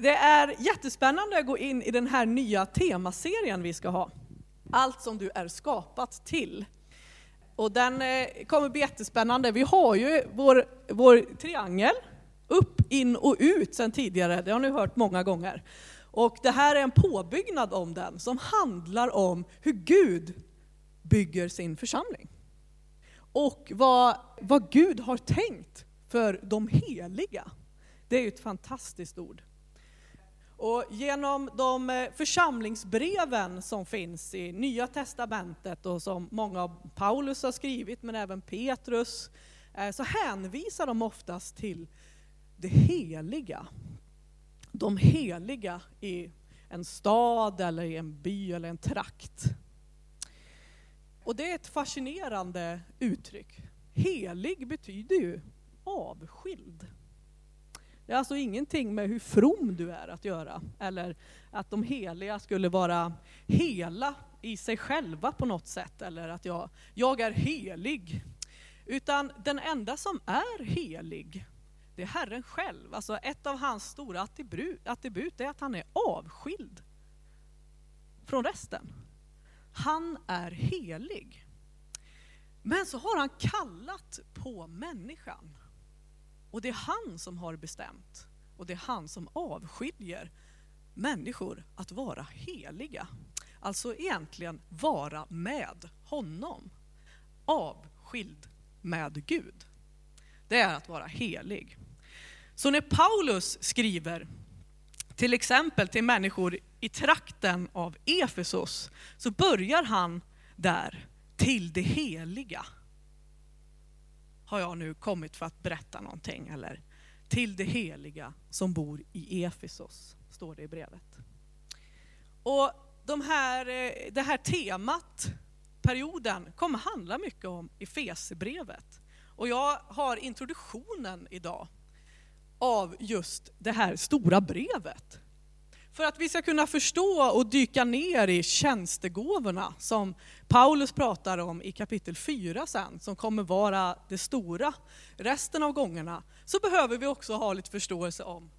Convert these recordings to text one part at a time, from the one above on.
det är jättespännande att gå in i den här nya temaserien vi ska ha. Allt som du är skapat till. Och den eh, kommer bli jättespännande. Vi har ju vår, vår triangel, upp, in och ut sedan tidigare, det har ni hört många gånger. Och det här är en påbyggnad om den som handlar om hur Gud bygger sin församling. Och vad, vad Gud har tänkt för de heliga. Det är ju ett fantastiskt ord. Och genom de eh, församlingsbreven som finns i Nya Testamentet och som många av Paulus har skrivit, men även Petrus, eh, så hänvisar de oftast till det heliga. De heliga i en stad eller i en by eller en trakt. Och det är ett fascinerande uttryck. Helig betyder ju avskild. Det har alltså ingenting med hur from du är att göra, eller att de heliga skulle vara hela i sig själva på något sätt, eller att jag, jag är helig. Utan den enda som är helig, det är Herren själv. Alltså ett av hans stora attribut, attribut är att han är avskild från resten. Han är helig. Men så har han kallat på människan. Och det är han som har bestämt. Och det är han som avskiljer människor att vara heliga. Alltså egentligen vara med honom. Avskild med Gud. Det är att vara helig. Så när Paulus skriver till exempel till människor i trakten av Efesos så börjar han där, till det heliga har jag nu kommit för att berätta någonting. Eller till det heliga som bor i Efesos, står det i brevet. Och de här, eh, det här temat, perioden, kommer handla mycket om Efesebrevet. Och jag har introduktionen idag av just det här stora brevet. För att vi ska kunna förstå och dyka ner i tjänstegåvorna som Paulus pratar om i kapitel 4 sen, som kommer vara det stora resten av gångerna, så behöver vi också ha lite förståelse om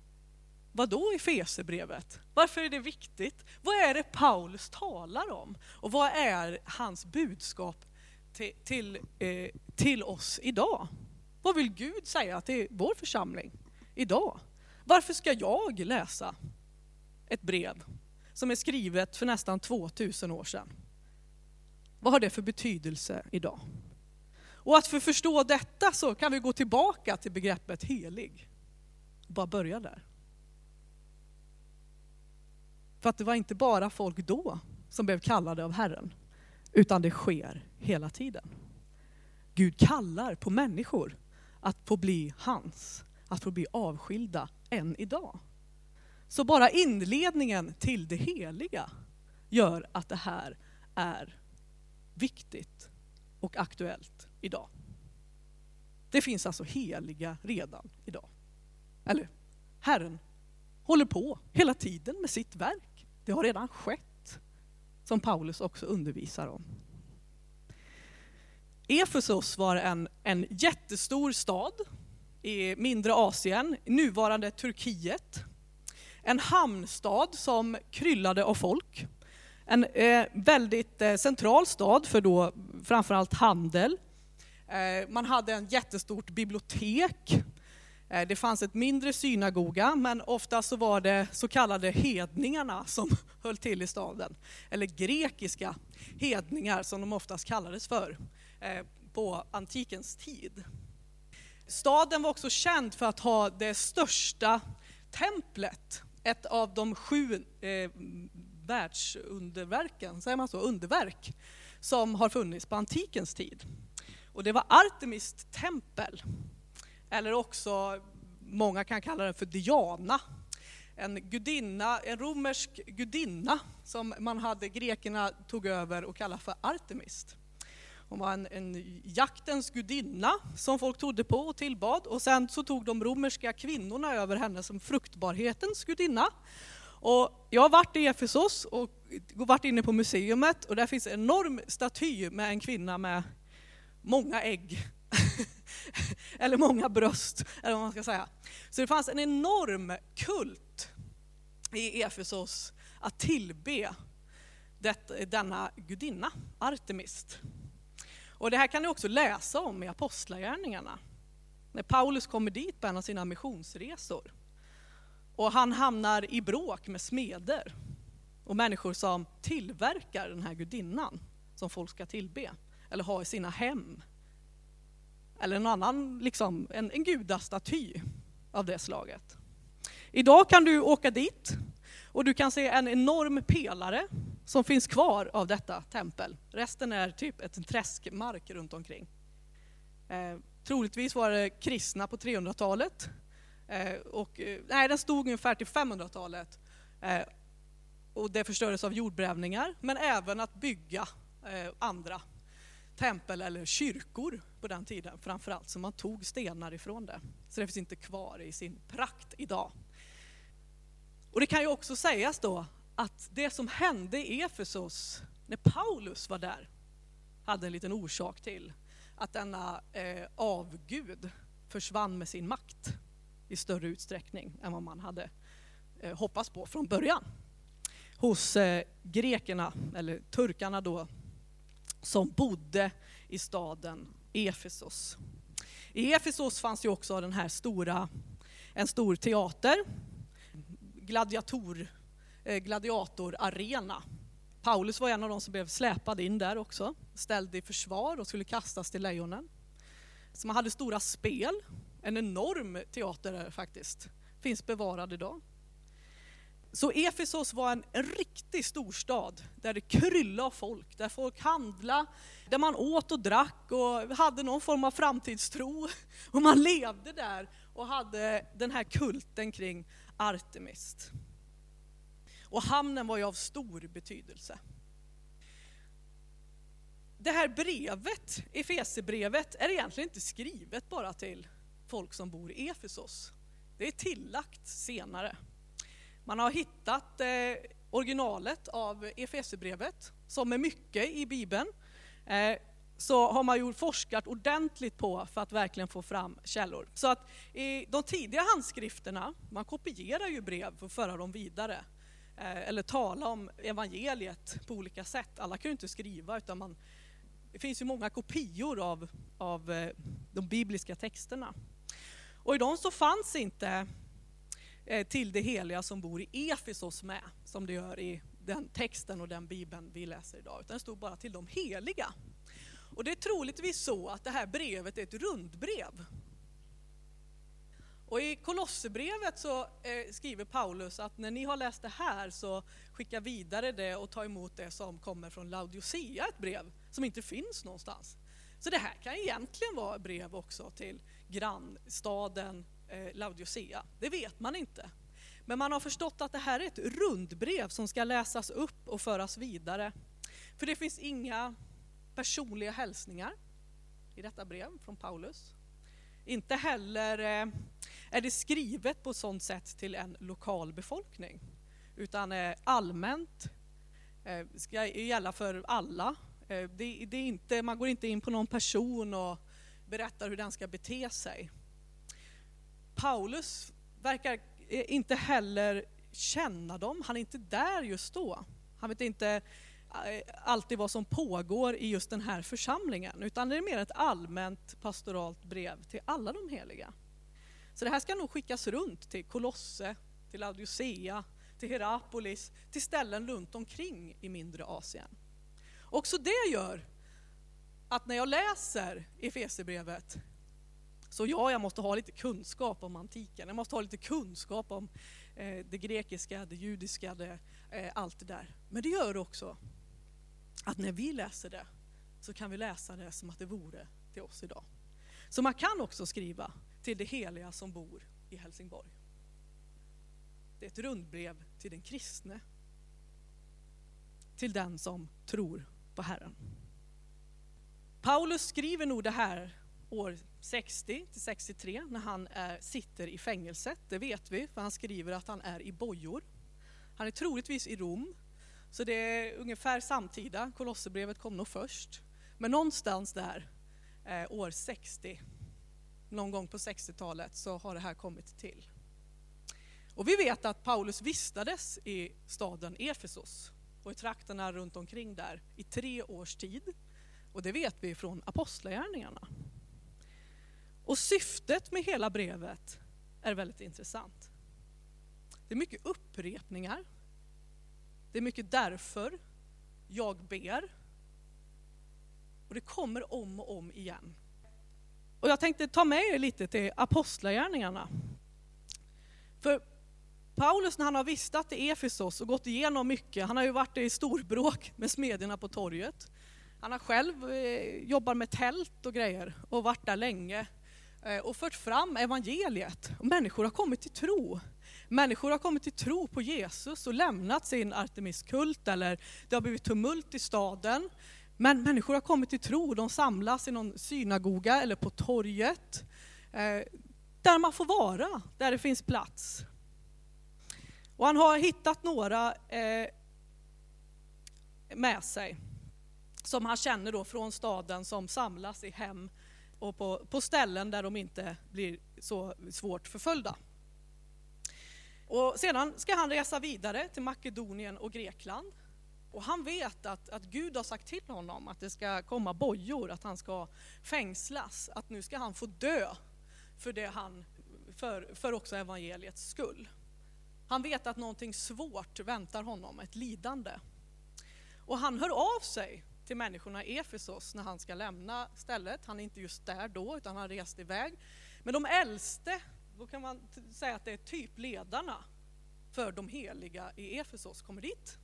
vad då i Fesebrevet? Varför är det viktigt? Vad är det Paulus talar om? Och vad är hans budskap till, till, eh, till oss idag? Vad vill Gud säga till vår församling idag? Varför ska jag läsa ett brev som är skrivet för nästan 2000 år sedan. Vad har det för betydelse idag? Och att för att förstå detta så kan vi gå tillbaka till begreppet helig. Bara börja där. För att det var inte bara folk då som blev kallade av Herren, utan det sker hela tiden. Gud kallar på människor att få bli hans, att få bli avskilda än idag. Så bara inledningen till det heliga gör att det här är viktigt och aktuellt idag. Det finns alltså heliga redan idag. Eller, Herren håller på hela tiden med sitt verk. Det har redan skett, som Paulus också undervisar om. Efesos var en, en jättestor stad i mindre Asien, nuvarande Turkiet. En hamnstad som kryllade av folk. En eh, väldigt eh, central stad för då framförallt handel. Eh, man hade en jättestort bibliotek. Eh, det fanns ett mindre synagoga, men ofta så var det så kallade hedningarna som höll till i staden. Eller grekiska hedningar som de oftast kallades för eh, på antikens tid. Staden var också känd för att ha det största templet ett av de sju eh, världsunderverken, säger man så, underverk, som har funnits på antikens tid. Och det var Artemis tempel, eller också, många kan kalla den för Diana, en gudinna, en romersk gudinna som man hade, grekerna tog över och kallade för Artemis. Hon var en, en, jaktens gudinna som folk trodde på och tillbad. Och sen så tog de romerska kvinnorna över henne som fruktbarhetens gudinna. Och jag har varit i Efesos och varit inne på museet och där finns en enorm staty med en kvinna med många ägg. eller många bröst, eller vad man ska säga. Så det fanns en enorm kult i Efesos att tillbe denna gudinna, Artemist. Och det här kan ni också läsa om i Apostlagärningarna. När Paulus kommer dit på en av sina missionsresor. Och han hamnar i bråk med smeder och människor som tillverkar den här gudinnan som folk ska tillbe eller ha i sina hem. Eller en annan, liksom, en, en gudastaty av det slaget. Idag kan du åka dit och du kan se en enorm pelare som finns kvar av detta tempel. Resten är typ ett träskmark runt omkring. Eh, troligtvis var det kristna på 300-talet. Eh, och, eh, nej, den stod ungefär till 500-talet. Eh, och det förstördes av jordbävningar, men även att bygga eh, andra tempel eller kyrkor på den tiden framförallt. Så man tog stenar ifrån det. Så det finns inte kvar i sin prakt idag. Och det kan ju också sägas då att det som hände i Efesos när Paulus var där hade en liten orsak till att denna eh, avgud försvann med sin makt i större utsträckning än vad man hade eh, hoppats på från början. Hos eh, grekerna, eller turkarna då, som bodde i staden Efesos. I Efesos fanns ju också den här stora, en stor teater, gladiator, Eh, gladiatorarena. Paulus var en av de som blev släpad in där också, ställd i försvar och skulle kastas till lejonen. Så man hade stora spel, en enorm teater där faktiskt, finns bevarad idag. Så Efesos var en, en riktig storstad där det kryllade av folk, där folk handlade, där man åt och drack och hade någon form av framtidstro. Och man levde där och hade den här kulten kring Artemis. Och hamnen var ju av stor betydelse. Det här brevet, Efesebrevet, är egentligen inte skrivet bara till folk som bor i Efesos. Det är tillagt senare. Man har hittat eh, originalet av Efesierbrevet, som är mycket i Bibeln. Eh, så har man ju forskat ordentligt på för att verkligen få fram källor. Så att i de tidiga handskrifterna, man kopierar ju brev för att föra dem vidare. Eh, eller tala om evangeliet på olika sätt. Alla kan ju inte skriva utan man, det finns ju många kopior av, av eh, de bibliska texterna. Och i dem så fanns inte eh, till det heliga som bor i Efesos med, som det gör i den texten och den bibeln vi läser idag, utan det stod bara till de heliga. Och det är troligtvis så att det här brevet är ett rundbrev. Och i Kolosserbrevet så eh, skriver Paulus att när ni har läst det här så skicka vidare det och ta emot det som kommer från Laodicea, ett brev som inte finns någonstans. Så det här kan egentligen vara brev också till grannstaden eh, Laodicea. Det vet man inte. Men man har förstått att det här är ett rundbrev som ska läsas upp och föras vidare. För det finns inga personliga hälsningar i detta brev från Paulus. Inte heller eh, är det skrivet på ett sådant sätt till en lokal befolkning, utan eh, allmänt, eh, ska gälla för alla. Eh, det, det, är inte, man går inte in på någon person och berättar hur den ska bete sig. Paulus verkar inte heller känna dem, han är inte där just då. Han vet inte alltid vad som pågår i just den här församlingen, utan det är mer ett allmänt pastoralt brev till alla de heliga. Så det här ska nog skickas runt till Kolosse, till Laodicea, till Herapolis, till ställen runt omkring i mindre Asien. Också det gör att när jag läser Efesierbrevet så ja, jag måste ha lite kunskap om antiken. Jag måste ha lite kunskap om eh, det grekiska, det judiska, det, eh, allt det där. Men det gör också att när vi läser det så kan vi läsa det som att det vore till oss idag. Så man kan också skriva till det heliga som bor i Helsingborg. Det är ett rundbrev till den kristne. Till den som tror på Herren. Paulus skriver nog det här år 60 till 63 när han är, sitter i fängelset. Det vet vi, för han skriver att han är i bojor. Han är troligtvis i Rom, så det är ungefär samtida. Kolosserbrevet kom nog först. Men någonstans där, eh, år 60, någon gång på 60-talet, så har det här kommit till. Och vi vet att Paulus vistades i staden Efesos och i trakterna runt omkring där i tre års tid. Och det vet vi från Apostlagärningarna. Och syftet med hela brevet är väldigt intressant. Det är mycket upprepningar. Det är mycket därför jag ber. Och det kommer om och om igen. Och jag tänkte ta med er lite till Apostlagärningarna. För Paulus när han har vistat i Efesos och gått igenom mycket, han har ju varit i storbråk med smedjorna på torget. Han har själv eh, jobbat med tält och grejer och varit där länge eh, och fört fram evangeliet. Och människor har kommit till tro. Människor har kommit till tro på Jesus och lämnat sin Artemiskult eller det har blivit tumult i staden. Men människor har kommit till tro, de samlas i någon synagoga eller på torget. Eh, där man får vara, där det finns plats. Och han har hittat några eh, med sig som han känner då från staden som samlas i hem och på, på ställen där de inte blir så svårt förföljda. Och sedan ska han resa vidare till Makedonien och Grekland. Och han vet att, att Gud har sagt till honom att det ska komma bojor, att han ska fängslas, att nu ska han få dö för, det han, för, för också evangeliets skull. Han vet att någonting svårt väntar honom, ett lidande. Och han hör av sig till människorna i Efesos när han ska lämna stället. Han är inte just där då, utan han har rest iväg. Men de äldste, då kan man säga att det är typ ledarna för de heliga i Efesos, kommer dit.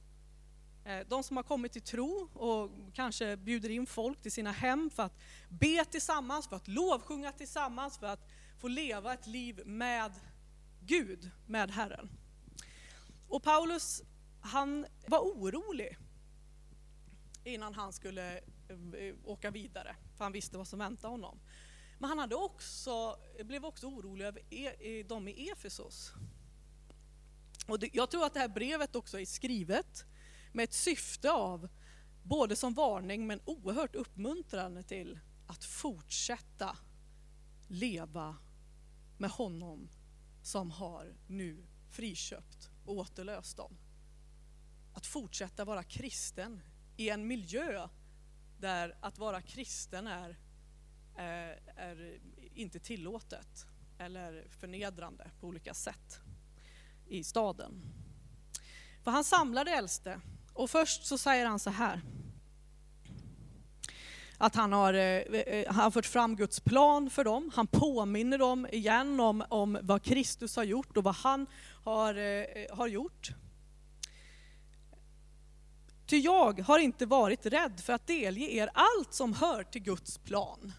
Eh, de som har kommit till tro och kanske bjuder in folk till sina hem för att be tillsammans, för att lovsjunga tillsammans, för att få leva ett liv med Gud, med Herren. Och Paulus, han var orolig innan han skulle eh, åka vidare, för han visste vad som väntade honom. Men han hade också, blev också orolig över e, de i Efesos. Och det, jag tror att det här brevet också är skrivet med ett syfte av, både som varning men oerhört uppmuntrande till att fortsätta leva med honom som har nu friköpt och återlöst dem. Att fortsätta vara kristen i en miljö där att vara kristen är, är, är inte tillåtet eller förnedrande på olika sätt i staden. För han samlade äldste och först så säger han så här. Att han har, eh, eh, eh, han har fört fram Guds plan för dem. Han påminner dem igen om, om vad Kristus har gjort och vad han har, har gjort. Ty jag har inte varit rädd för att delge er allt som hör till Guds plan,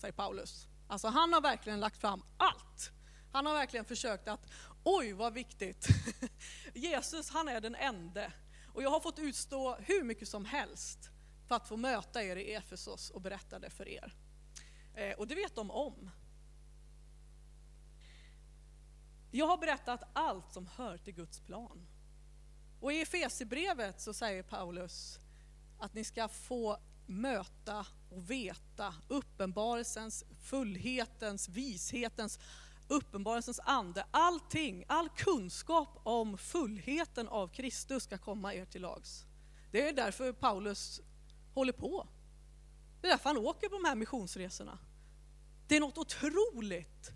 säger Paulus. Alltså han har verkligen lagt fram allt. Han har verkligen försökt att, oj vad viktigt. Jesus han är den ende. Och jag har fått utstå hur mycket som helst för att få möta er i Efesos och berätta det för er. Eh, och det vet de om. Jag har berättat allt som hör till Guds plan. Och i Efesierbrevet så säger Paulus att ni ska få möta och veta uppenbarelsens, fullhetens, vishetens, uppenbarelsens ande. Allting, all kunskap om fullheten av Kristus ska komma er till lags. Det är därför Paulus håller på. Det är därför han åker på de här missionsresorna. Det är något otroligt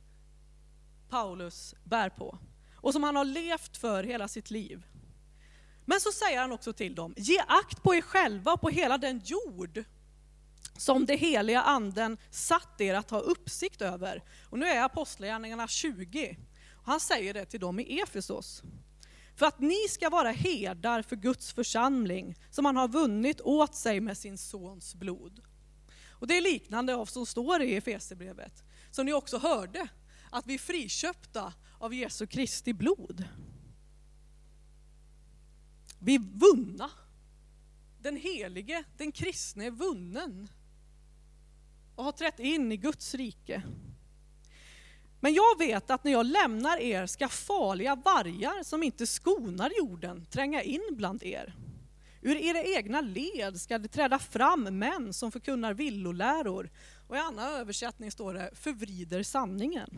Paulus bär på och som han har levt för hela sitt liv. Men så säger han också till dem, ge akt på er själva och på hela den jord som det heliga anden satt er att ha uppsikt över. Och nu är Apostlagärningarna 20. Och han säger det till dem i Efesos. För att ni ska vara herdar för Guds församling som han har vunnit åt sig med sin sons blod. Och det är liknande av som står i Efesierbrevet, som ni också hörde, att vi är friköpta av Jesu Kristi blod. Vi är vunna. Den helige, den kristne är vunnen och har trätt in i Guds rike. Men jag vet att när jag lämnar er ska farliga vargar som inte skonar jorden tränga in bland er. Ur era egna led ska det träda fram män som förkunnar villoläror. Och i annan översättning står det förvrider sanningen.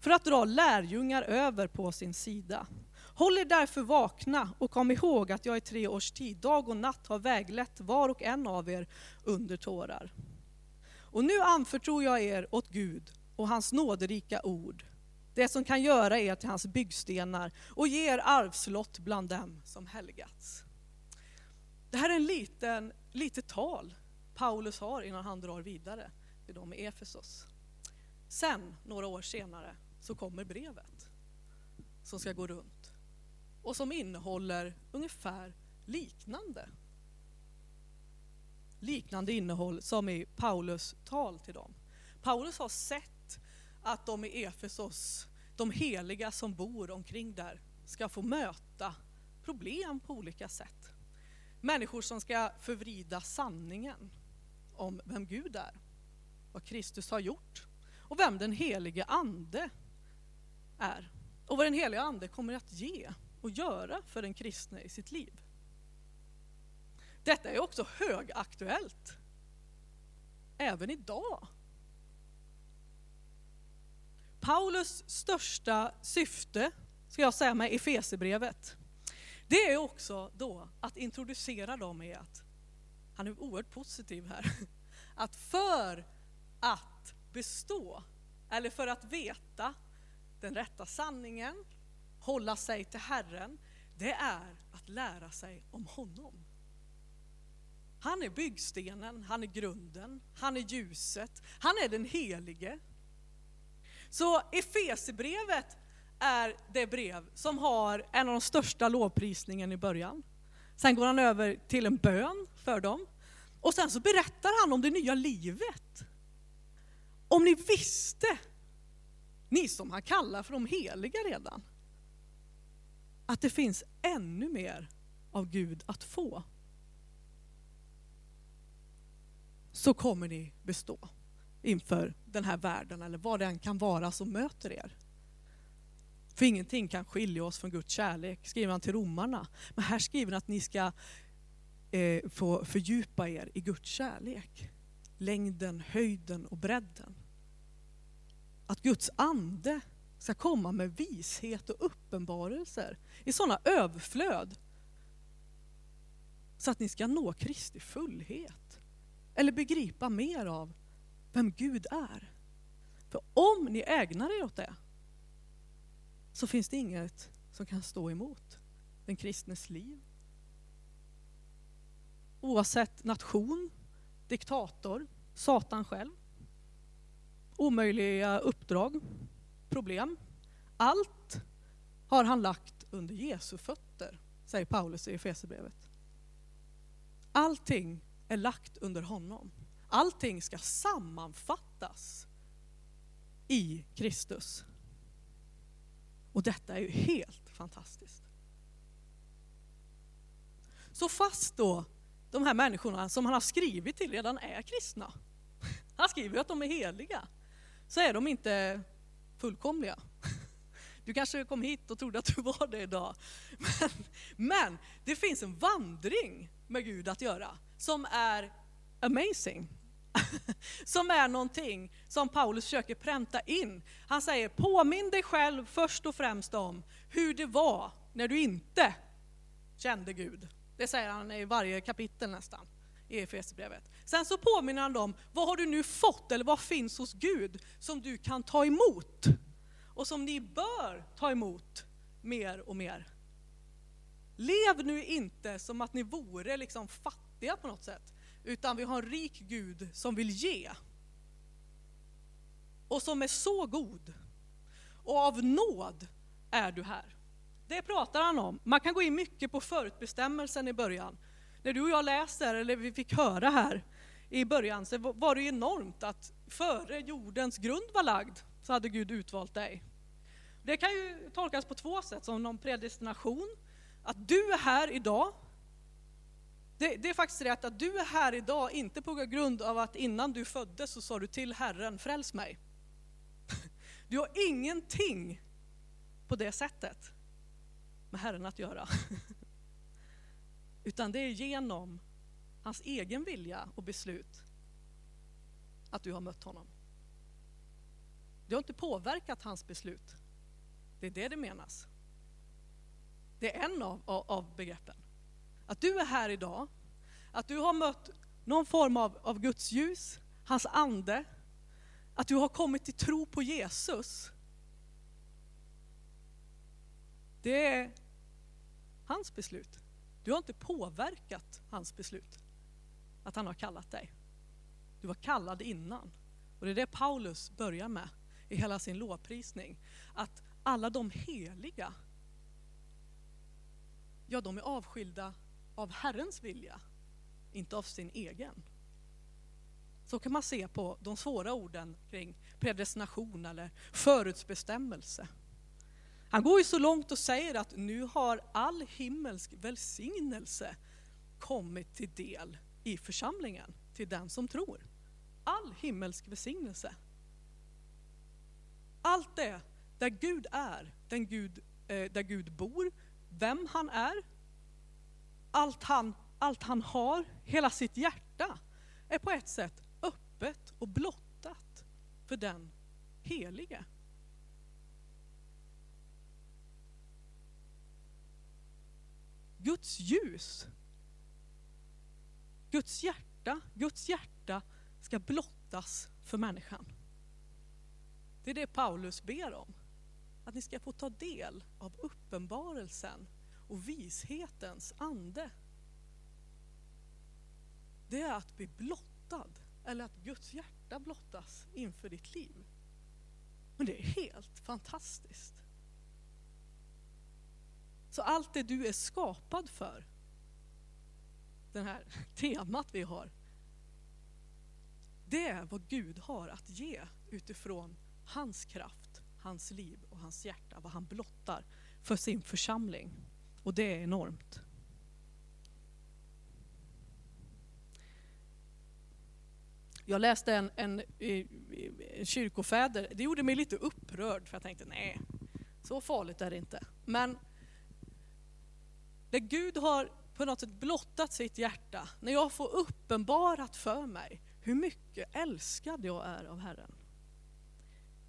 för att dra lärjungar över på sin sida. Håll er därför vakna och kom ihåg att jag i tre års tid, dag och natt, har väglett var och en av er under tårar. Och nu anförtror jag er åt Gud och hans nåderika ord, det som kan göra er till hans byggstenar och ge er arvslott bland dem som helgats. Det här är en liten, litet tal Paulus har innan han drar vidare till dem i Efesos. Sen, några år senare, så kommer brevet som ska gå runt och som innehåller ungefär liknande liknande innehåll som i Paulus tal till dem. Paulus har sett att de i Efesos, de heliga som bor omkring där, ska få möta problem på olika sätt. Människor som ska förvrida sanningen om vem Gud är, vad Kristus har gjort och vem den helige Ande är. Och vad den helige Ande kommer att ge och göra för den kristne i sitt liv. Detta är också högaktuellt. Även idag. Paulus största syfte, ska jag säga med Efesebrevet, det är också då att introducera dem i att, han är oerhört positiv här, att för att bestå, eller för att veta den rätta sanningen, hålla sig till Herren, det är att lära sig om honom. Han är byggstenen, han är grunden, han är ljuset, han är den helige. Så Efesebrevet är det brev som har en av de största lovprisningen i början. Sen går han över till en bön för dem. Och sen så berättar han om det nya livet. Om ni visste, ni som han kallar för de heliga redan, att det finns ännu mer av Gud att få. Så kommer ni bestå inför den här världen eller vad det än kan vara som möter er. För ingenting kan skilja oss från Guds kärlek, skriver han till romarna. Men här skriver han att ni ska eh, få fördjupa er i Guds kärlek. Längden, höjden och bredden. Att Guds ande ska komma med vishet och uppenbarelser i sådana överflöd så att ni ska nå Kristi fullhet. Eller begripa mer av vem Gud är. För om ni ägnar er åt det så finns det inget som kan stå emot den kristnes liv. Oavsett nation, diktator, Satan själv, omöjliga uppdrag, problem. Allt har han lagt under Jesu fötter, säger Paulus i Efesierbrevet. Allting är lagt under honom. Allting ska sammanfattas i Kristus. Och detta är ju helt fantastiskt. Så fast då de här människorna som han har skrivit till redan är kristna, han skriver ju att de är heliga, så är de inte fullkomliga. Du kanske kom hit och trodde att du var det idag. Men, men det finns en vandring med Gud att göra som är amazing. som är någonting som Paulus försöker pränta in. Han säger, påminn dig själv först och främst om hur det var när du inte kände Gud. Det säger han i varje kapitel nästan i Efesierbrevet. Sen så påminner han dem, vad har du nu fått eller vad finns hos Gud som du kan ta emot? Och som ni bör ta emot mer och mer. Lev nu inte som att ni vore liksom fattiga på något sätt, utan vi har en rik Gud som vill ge. Och som är så god. Och av nåd är du här. Det pratar han om. Man kan gå in mycket på förutbestämmelsen i början. När du och jag läser, eller vi fick höra här i början, så var det enormt att före jordens grund var lagd så hade Gud utvalt dig. Det kan ju tolkas på två sätt, som någon predestination, att du är här idag det, det, är faktiskt rätt att du är här idag, inte på grund av att innan du föddes så sa du till Herren, fräls mig. Du har ingenting på det sättet med Herren att göra. Utan det är genom hans egen vilja och beslut att du har mött honom. Du har inte påverkat hans beslut. Det är det det menas. Det är en av, av, av begreppen. Att du är här idag, att du har mött någon form av, av Guds ljus, hans ande, att du har kommit till tro på Jesus. Det är hans beslut. Du har inte påverkat hans beslut, att han har kallat dig. Du var kallad innan. Och det är det Paulus börjar med i hela sin lovprisning. Att alla de heliga, ja de är avskilda av Herrens vilja, inte av sin egen. Så kan man se på de svåra orden kring predestination eller förutsbestämmelse. Han går ju så långt och säger att nu har all himmelsk välsignelse kommit till del i församlingen, till den som tror. All himmelsk välsignelse. Allt det där Gud är, den Gud, eh, där Gud bor, vem han är, allt han, allt han har, hela sitt hjärta är på ett sätt öppet och blottat för den helige. Guds ljus, Guds hjärta, Guds hjärta ska blottas för människan. Det är det Paulus ber om. Att ni ska få ta del av uppenbarelsen och vishetens ande. Det är att bli blottad, eller att Guds hjärta blottas inför ditt liv. Men det är helt fantastiskt. Så allt det du är skapad för, det här temat vi har, det är vad Gud har att ge utifrån hans kraft, hans liv och hans hjärta, vad han blottar för sin församling. Och det är enormt. Jag läste en, en, eh, en kyrkofäder, det gjorde mig lite upprörd för jag tänkte nej, så farligt är det inte. Men när Gud har på något sätt blottat sitt hjärta, när jag får uppenbarat för mig hur mycket älskad jag är av Herren.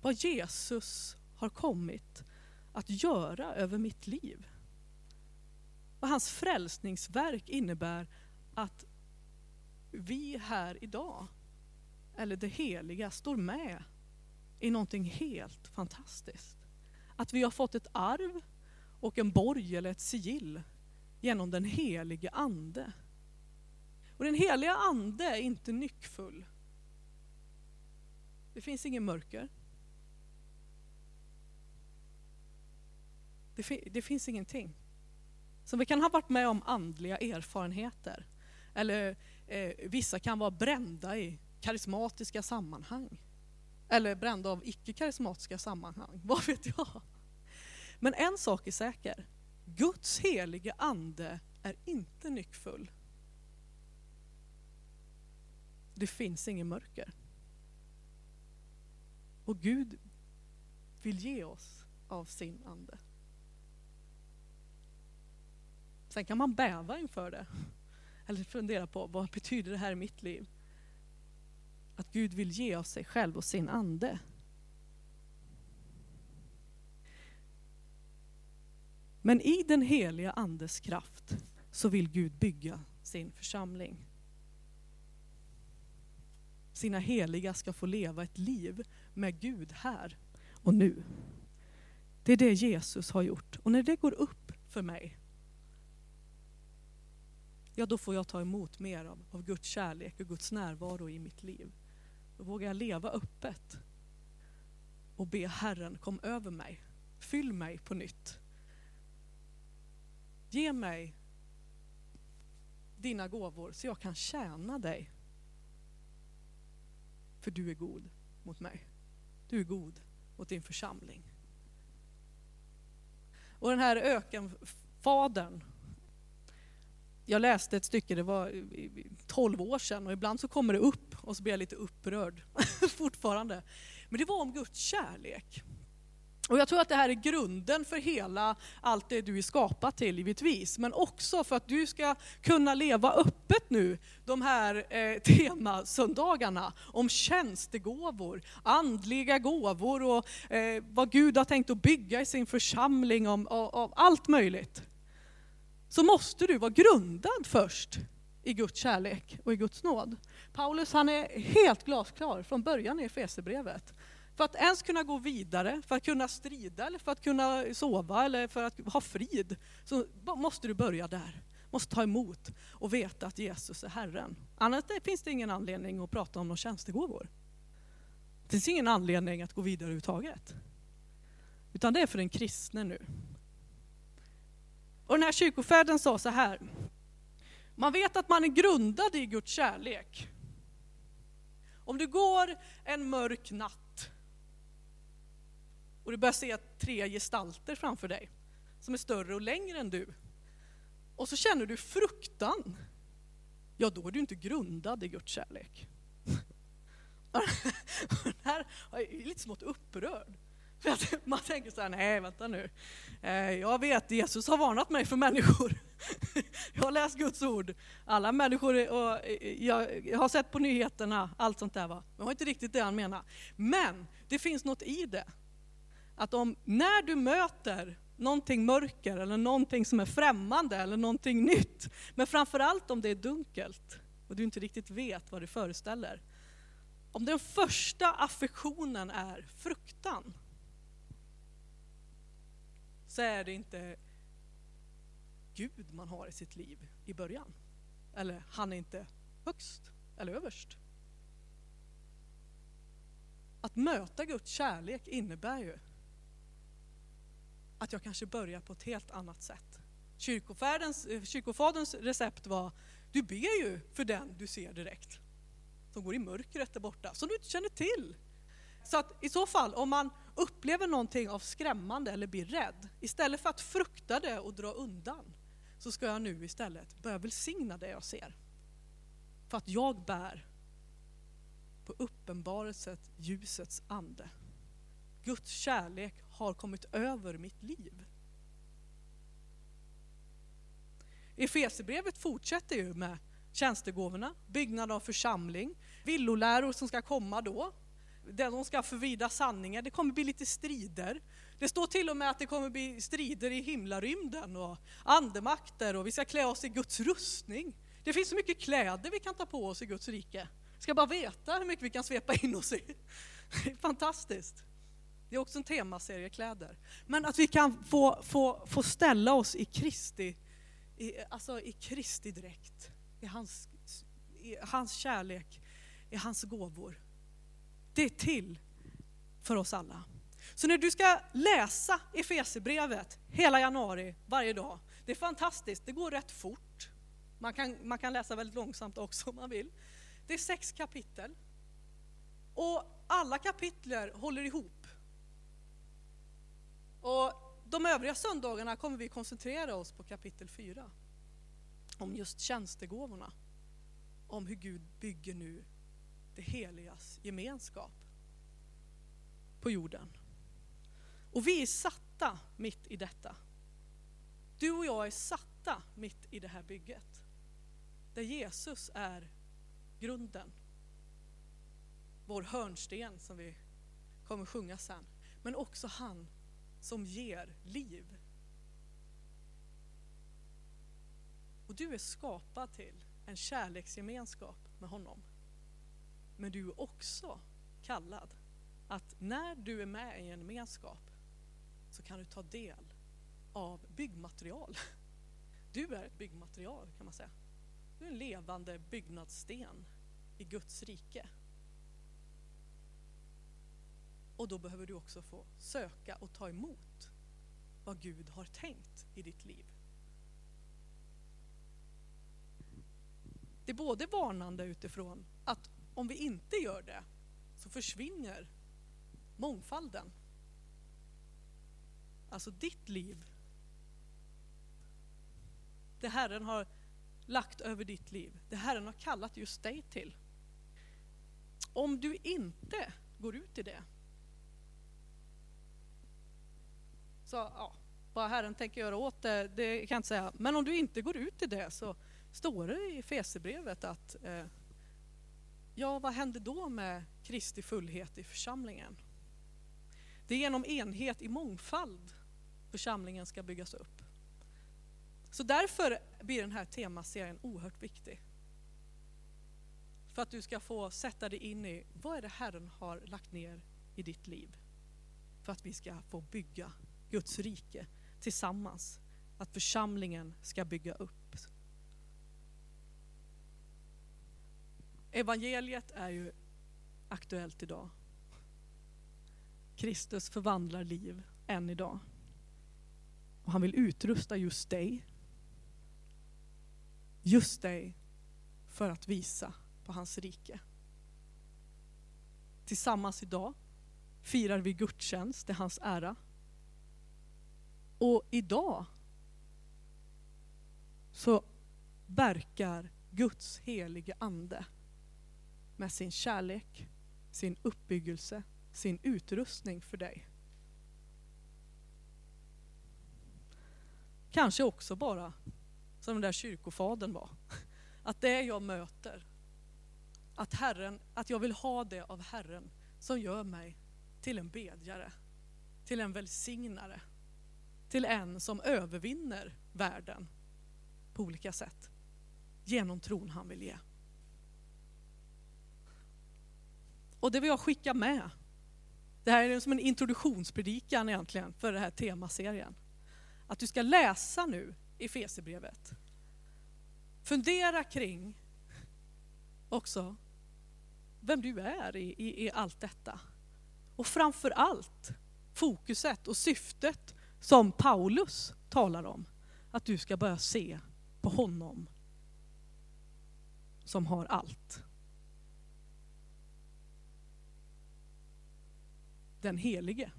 Vad Jesus har kommit att göra över mitt liv. Och hans frälsningsverk innebär att vi här idag, eller det heliga, står med i någonting helt fantastiskt. Att vi har fått ett arv och en borg eller ett sigill genom den helige Ande. Och den heliga Ande är inte nyckfull. Det finns ingen mörker. Det, fi det, finns ingenting. Så vi kan ha varit med om andliga erfarenheter. Eller eh, vissa kan vara brända i karismatiska sammanhang. Eller brända av icke-karismatiska sammanhang, vad vet jag. Men en sak är säker, Guds helige ande är inte nyckfull. Det finns ingen mörker. Och Gud vill ge oss av sin ande. Sen kan man bäva inför det. Eller fundera på vad betyder det här i mitt liv? Att Gud vill ge av sig själv och sin ande. Men i den heliga andes kraft så vill Gud bygga sin församling. Sina heliga ska få leva ett liv med Gud här och nu. Det är det Jesus har gjort. Och när det går upp för mig, ja då får jag ta emot mer av, av Guds kärlek och Guds närvaro i mitt liv. Då vågar jag leva öppet och be Herren kom över mig. Fyll mig på nytt. Ge mig dina gåvor så jag kan tjäna dig. För du är god mot mig. Du är god mot din församling. Och den här ökenfadern, jag läste ett stycke, det var 12 år sedan och ibland så kommer det upp och så blir jag lite upprörd fortfarande. Men det var om Guds kärlek. Och jag tror att det här är grunden för hela allt det du är skapad till givetvis. Men också för att du ska kunna leva öppet nu de här eh, temasöndagarna om tjänstegåvor, andliga gåvor och eh, vad Gud har tänkt att bygga i sin församling, om, av, av allt möjligt. Så måste du vara grundad först i Guds kärlek och i Guds nåd. Paulus han är helt glasklar från början i Efesierbrevet. För att ens kunna gå vidare, för att kunna strida, eller för att kunna sova eller för att ha frid, så måste du börja där. Måste ta emot och veta att Jesus är Herren. Annars finns det ingen anledning att prata om några tjänstegåvor. Det finns ingen anledning att gå vidare överhuvudtaget. Utan det är för den kristne nu. Och den här kyrkofäden sa så här. Man vet att man är grundad i Guds kärlek. Om du går en mörk natt och du börjar se tre gestalter framför dig som är större och längre än du. Och så känner du fruktan. Ja, då är du inte grundad i Guds kärlek. Den här är lite smått upprörd. För att man tänker så här, nej vänta nu. Eh, jag vet, Jesus har varnat mig för människor. Jag har läst Guds ord. Alla människor, och eh, jag har sett på nyheterna, allt sånt där. Va? Men det var inte riktigt det han menar. Men det finns något i det att om när du möter någonting mörker eller någonting som är främmande eller någonting nytt, men framförallt om det är dunkelt och du inte riktigt vet vad det föreställer. Om den första affektionen är fruktan, så är det inte Gud man har i sitt liv i början. Eller han är inte högst eller överst. Att möta Guds kärlek innebär ju att jag kanske börjar på ett helt annat sätt. Eh, kyrkofaderns recept var, du ber ju för den du ser direkt. Som går i mörkret där borta, som du inte känner till. Så att i så fall, om man upplever någonting av skrämmande eller blir rädd, istället för att frukta det och dra undan, så ska jag nu istället börja välsigna det jag ser. För att jag bär på uppenbarelset ljusets ande. Guds kärlek har kommit över mitt liv. Efesierbrevet fortsätter ju med tjänstegåvorna, byggnad av församling, villoläror som ska komma då, där de ska förvida sanningen, det kommer bli lite strider. Det står till och med att det kommer bli strider i himlarymden och andemakter och vi ska klä oss i Guds rustning. Det finns så mycket kläder vi kan ta på oss i Guds rike. Vi ska bara veta hur mycket vi kan svepa in oss i. Det är fantastiskt. Det är också en temaserie kläder. Men att vi kan få, få, få ställa oss i Kristi, i, alltså i Kristi dräkt, i hans, i hans kärlek, i hans gåvor. Det är till för oss alla. Så när du ska läsa Efesierbrevet hela januari, varje dag, det är fantastiskt, det går rätt fort. Man kan, man kan läsa väldigt långsamt också om man vill. Det är sex kapitel. Och alla kapitler håller ihop. Och de övriga söndagarna kommer vi koncentrera oss på kapitel 4. Om just tjänstegåvorna. Om hur Gud bygger nu det heligas gemenskap på jorden. Och vi är satta mitt i detta. Du och jag är satta mitt i det här bygget. Där Jesus är grunden. Vår hörnsten som vi kommer sjunga sen. Men också han som ger liv. Och du är skapad till en kärleksgemenskap med honom. Men du är också kallad att när du är med i en gemenskap så kan du ta del av byggmaterial. Du är ett byggmaterial kan man säga. Du är en levande byggnadssten i Guds rike. Och då behöver du också få söka och ta emot vad Gud har tänkt i ditt liv. Det är både varnande utifrån om vi inte gör det så försvinner mångfalden. Alltså ditt liv. Det Herren har lagt över ditt liv. Det Herren har kallat just dig till. Om du inte går ut i det Så ja, vad Herren tänker göra åt det, det kan jag inte säga. Men om du inte går ut i det så står det i Fesebrevet att eh, ja, vad händer då med Kristi fullhet i församlingen? Det är genom enhet i mångfald församlingen ska byggas upp. Så därför blir den här temaserien oerhört viktig. För att du ska få sätta dig in i vad är det Herren har lagt ner i ditt liv. För att vi ska få bygga Guds rike tillsammans. Att församlingen ska bygga upp. Evangeliet är ju aktuellt idag. Kristus förvandlar liv än idag. Och han vill utrusta just dig. Just dig för att visa på hans rike. Tillsammans idag firar vi gudstjänst till hans ära. Och idag så verkar Guds helige ande med sin kärlek, sin uppbyggelse, sin utrustning för dig. Kanske också bara som den där kyrkofadern var. Att det jag möter, att, Herren, att jag vill ha det av Herren som gör mig till en bedjare, till en välsignare, till en som övervinner världen på olika sätt genom tron han vill ge. Och det vill jag skicka med. Det här är som en introduktionspredikan egentligen för den här temaserien. Att du ska läsa nu i Fesebrevet. Fundera kring också vem du är i, i, i allt detta. Och framför allt fokuset och syftet som Paulus talar om. Att du ska börja se på honom som har allt. Den helige.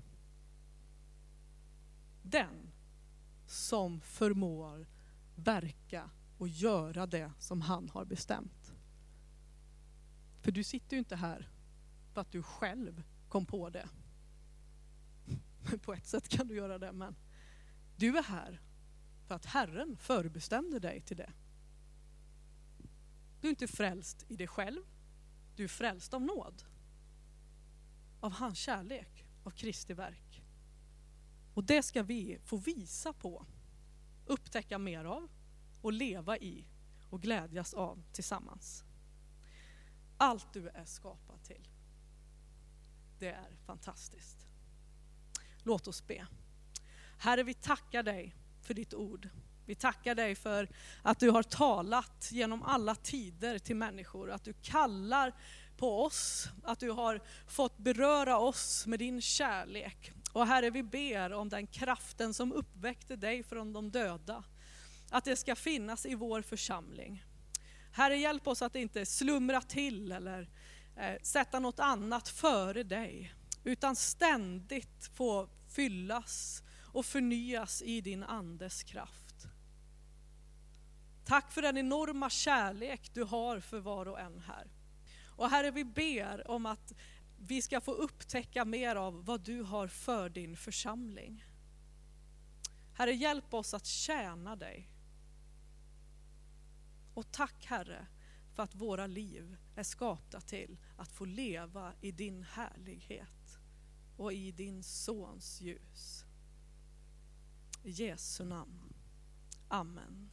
Den som förmår verka och göra det som han har bestämt. För du sitter ju inte här för att du själv kom på det. På ett sätt kan du göra det, men du är här för att Herren förbestämde dig till det. Du är inte frälst i dig själv, du är frälst av nåd. Av hans kärlek, av Kristi verk. Och det ska vi få visa på, upptäcka mer av och leva i och glädjas av tillsammans. Allt du är skapad till. Det är fantastiskt. Låt oss be. Herre, vi tackar dig för ditt ord. Vi tackar dig för att du har talat genom alla tider till människor, att du kallar på oss, att du har fått beröra oss med din kärlek. Och Herre, vi ber om den kraften som uppväckte dig från de döda, att det ska finnas i vår församling. Herre, hjälp oss att inte slumra till eller eh, sätta något annat före dig, utan ständigt få fyllas och förnyas i din andes kraft. Tack för den enorma kärlek du har för var och en här. Och Herre, vi ber om att vi ska få upptäcka mer av vad du har för din församling. Herre, hjälp oss att tjäna dig. Och tack Herre för att våra liv är skapta till att få leva i din härlighet och i din Sons ljus. I Jesu namn. Amen.